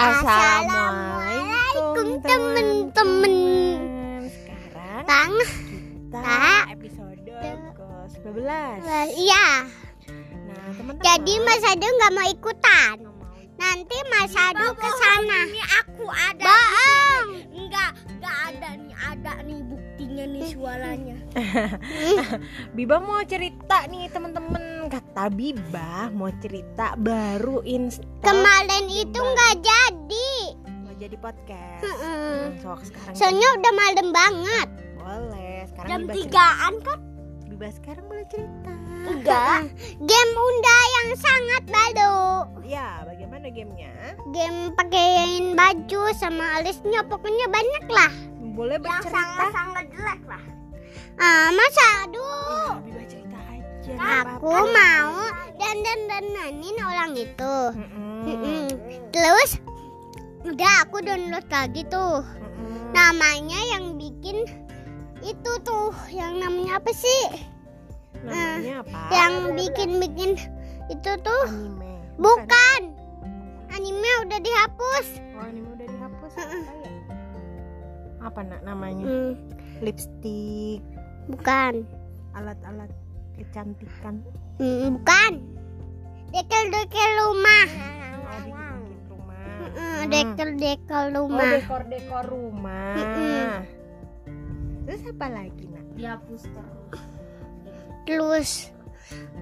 Assalamualaikum temen-temen. Sekarang Tang, kita episode ke-11 iya. Nah teman-teman Jadi Mas Adu nggak mau ikutan. Nanti Mas Adu ke sana. Ini aku ada Bohong. Suaranya. Biba mau cerita nih teman-teman Kata Biba mau cerita baru install Kemarin itu nggak jadi. Mau jadi podcast. Hmm, so, sekarang Soalnya udah malam banget. boleh Sekarang Jam Biba tigaan kan? Biba sekarang boleh cerita Enggak. Game Unda yang sangat baru. Ya bagaimana gamenya Game pakaiin baju sama alisnya pokoknya banyak lah. Boleh Yang bercerita sangat-sangat jelek lah. Ah, Mas Adu. Ya, cerita aja Aku mau dan dan dananin orang itu. Terus udah aku download lagi tuh. Namanya yang bikin itu tuh yang namanya apa sih? Namanya apa? Yang bikin-bikin itu tuh anime. bukan. Anime udah dihapus. Oh, anime udah dihapus. Mm-mm. Apa ya? Apa nak namanya? Hmm, Lipstick, bukan. alat-alat kecantikan. Hmm, bukan. Dekel-dekel rumah. Oh, rumah. Hmm. Dekel-dekel Oh, rumah. dekor-dekor rumah. Mm-mm. Terus apa lagi, Nak? Dihapus terus. Terus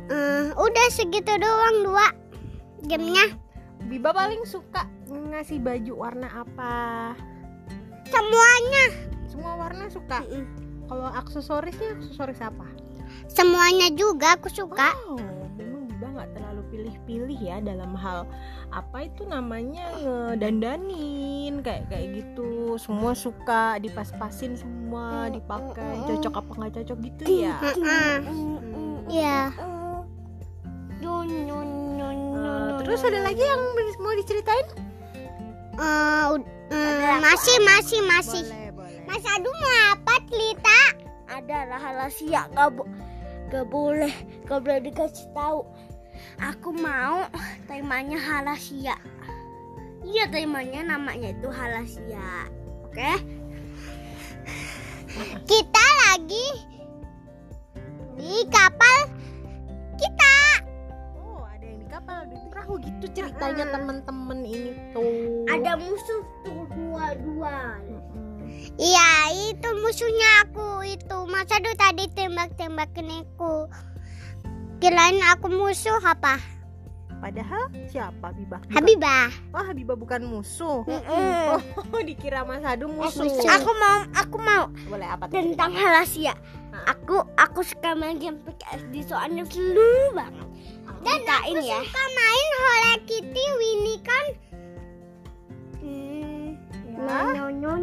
eh, udah segitu doang dua gamenya. Biba paling suka ngasih baju warna apa? Semuanya. Semua warna suka. Mm-mm. Kalau aksesorisnya aksesoris apa? Semuanya juga aku suka. Wow, memang Biba nggak terlalu pilih-pilih ya dalam hal apa itu namanya ngedandanin kayak kayak gitu. Semua suka dipas-pasin semua, dipakai cocok apa nggak cocok gitu ya. Iya. Terus ada lagi yang mau diceritain? Ud- eh, masih masih masih. Boleh, boleh. Mas Adu mau apa cerita? ada rahasia gak, bo- gak boleh. Gak boleh dikasih tahu. Aku mau temanya halasia iya temanya namanya itu halasia oke? Kita lagi di kapal kita. Oh, ada yang di kapal, di perahu gitu ceritanya teman-teman ini tuh. ada musuh tuh dua-dua Mm-mm. Iya, itu musuhnya aku itu. Mas Adu tadi tembak-tembakin aku. Kirain aku musuh apa? Padahal siapa Habibah? Bukan- Habibah. Oh, Habibah bukan musuh. Mm-mm. Oh, dikira Mas Adu musuh. musuh. aku mau aku mau Boleh apa tuh? tentang halasia Ah. aku aku suka main game PKSD soalnya seru banget Dan Ceritain aku ya. suka main Hello Kitty Winnie kan. Hmm, Ya. nyonyong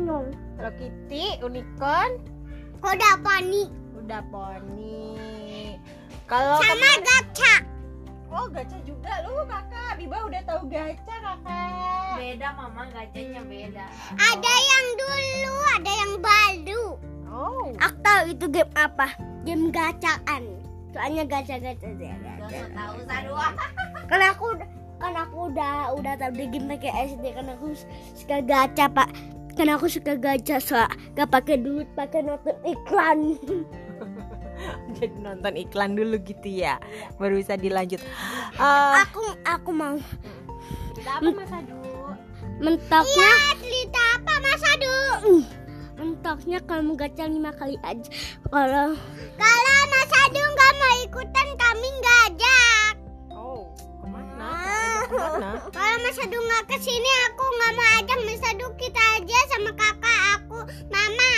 Hello Kitty, unicorn, udah panik udah poni. Kalau sama gacha. Oh, gacha juga lu, Kakak. Biba udah tahu gacha, Kakak. beda mama gajahnya beda Ada yang dulu, ada yang baru. Oh. aku tahu itu game apa game gacaan soalnya gacha-gacha deh tahu sadua karena aku karena aku udah udah tahu di game pakai SD karena aku suka gacha pak karena aku suka gacha so gak pakai duit pakai nonton iklan Jadi nonton iklan dulu gitu ya. Baru bisa dilanjut. Eh, aku aku mau kita apa Mas Adu? mentoknya Ya, cerita apa Mas Adu? mentoknya kamu gacha lima kali aja kalau Kalau Mas Adu nggak mau ikutan, kami nggak ajak. Kalau Mas Adu nggak ke sini, aku nggak mau ajak Mas Adu. Kita aja sama kakak aku, Mama.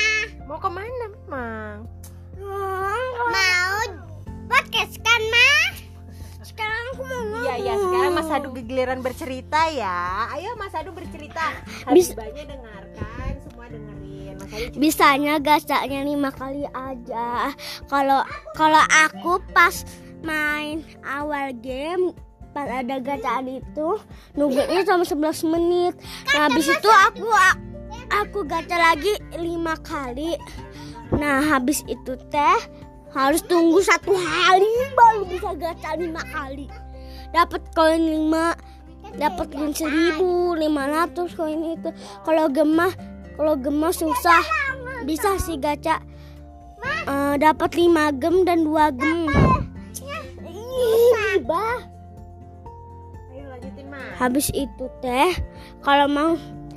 Mau ke mana memang? Mau podcast kan, Ma? sekarang aku mau Iya ya sekarang Mas Adu giliran bercerita ya. Ayo Mas Adu bercerita. Habibanya dengarkan, semua dengerin. Mas Adu cerita. bisanya gacanya lima kali aja kalau kalau aku pas main awal game pas ada gacaan itu nunggunya sama 11 menit. Nah habis itu aku aku gacha lagi lima kali. Nah habis itu teh harus tunggu satu hari baru bisa gacha lima kali. Dapat koin lima dapetin seribu lima ratus koin itu. Kalau gemah kalau gemah susah. Bisa sih gacha. Eh, dapat 5 gem dan 2 gem. Bah. Mas. habis itu teh kalau mau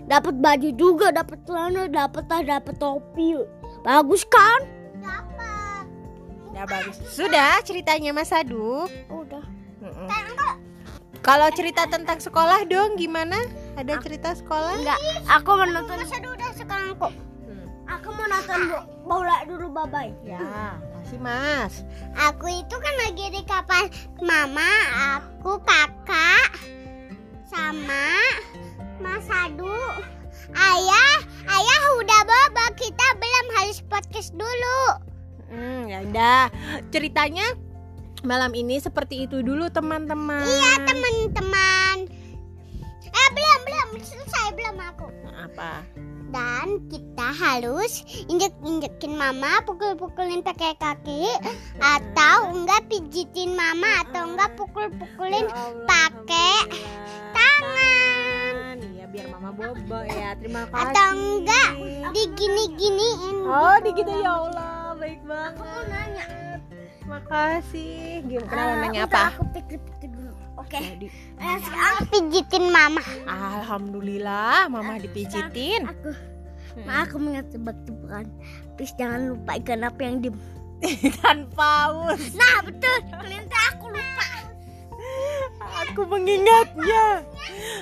dapat baju juga dapat celana dapat tas dapat topi bagus kan Dapat. Udah bagus. Sudah ceritanya Mas Adu. udah Mm-mm. Kalau cerita tentang sekolah dong gimana? Ada cerita sekolah? enggak aku mau nonton Masa udah sekarang kok. Hmm. aku mau nonton bo- bola dulu bye bye Ya, kasih Mas. Aku itu kan lagi di kapal mama, aku kakak, sama Mas Adu. Ayah, ayah udah bobo, kita belum harus podcast dulu. Hmm, ya udah. Ceritanya malam ini seperti itu dulu teman-teman. Iya teman-teman. Eh belum belum selesai belum aku. Nah, apa? Dan kita harus injek-injekin mama, pukul-pukulin pakai kaki, atau enggak pijitin mama, atau enggak pukul-pukulin Ya pakai. Mama bobo ya. Terima kasih. atau enggak digini-giniin. Oh, di gitu ya Allah. Baik banget. aku mau nanya Makasih. Gimana kenapa Ah, nanya apa? aku pikir-pikir dulu oke Jadi, eh, sekarang Pijitin mama. Alhamdulillah mama dipijitin. aku Hmm. Ma, aku mengingat tebak-tebakan please jangan lupa ikan apa yang di Ikan paus. nah betul aku lupa Aku mengingatnya.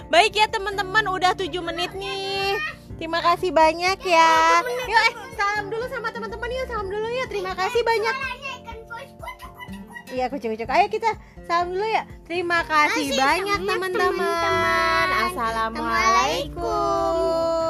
Baik ya teman-teman, udah 7 menit nih. Terima kasih banyak ya. Yuk, eh, salam dulu sama teman-teman yuk, salam dulu ya. Terima kasih banyak. Iya, kucuk-kucuk. Ayo kita salam dulu ya. Terima kasih banyak teman-teman. Assalamualaikum.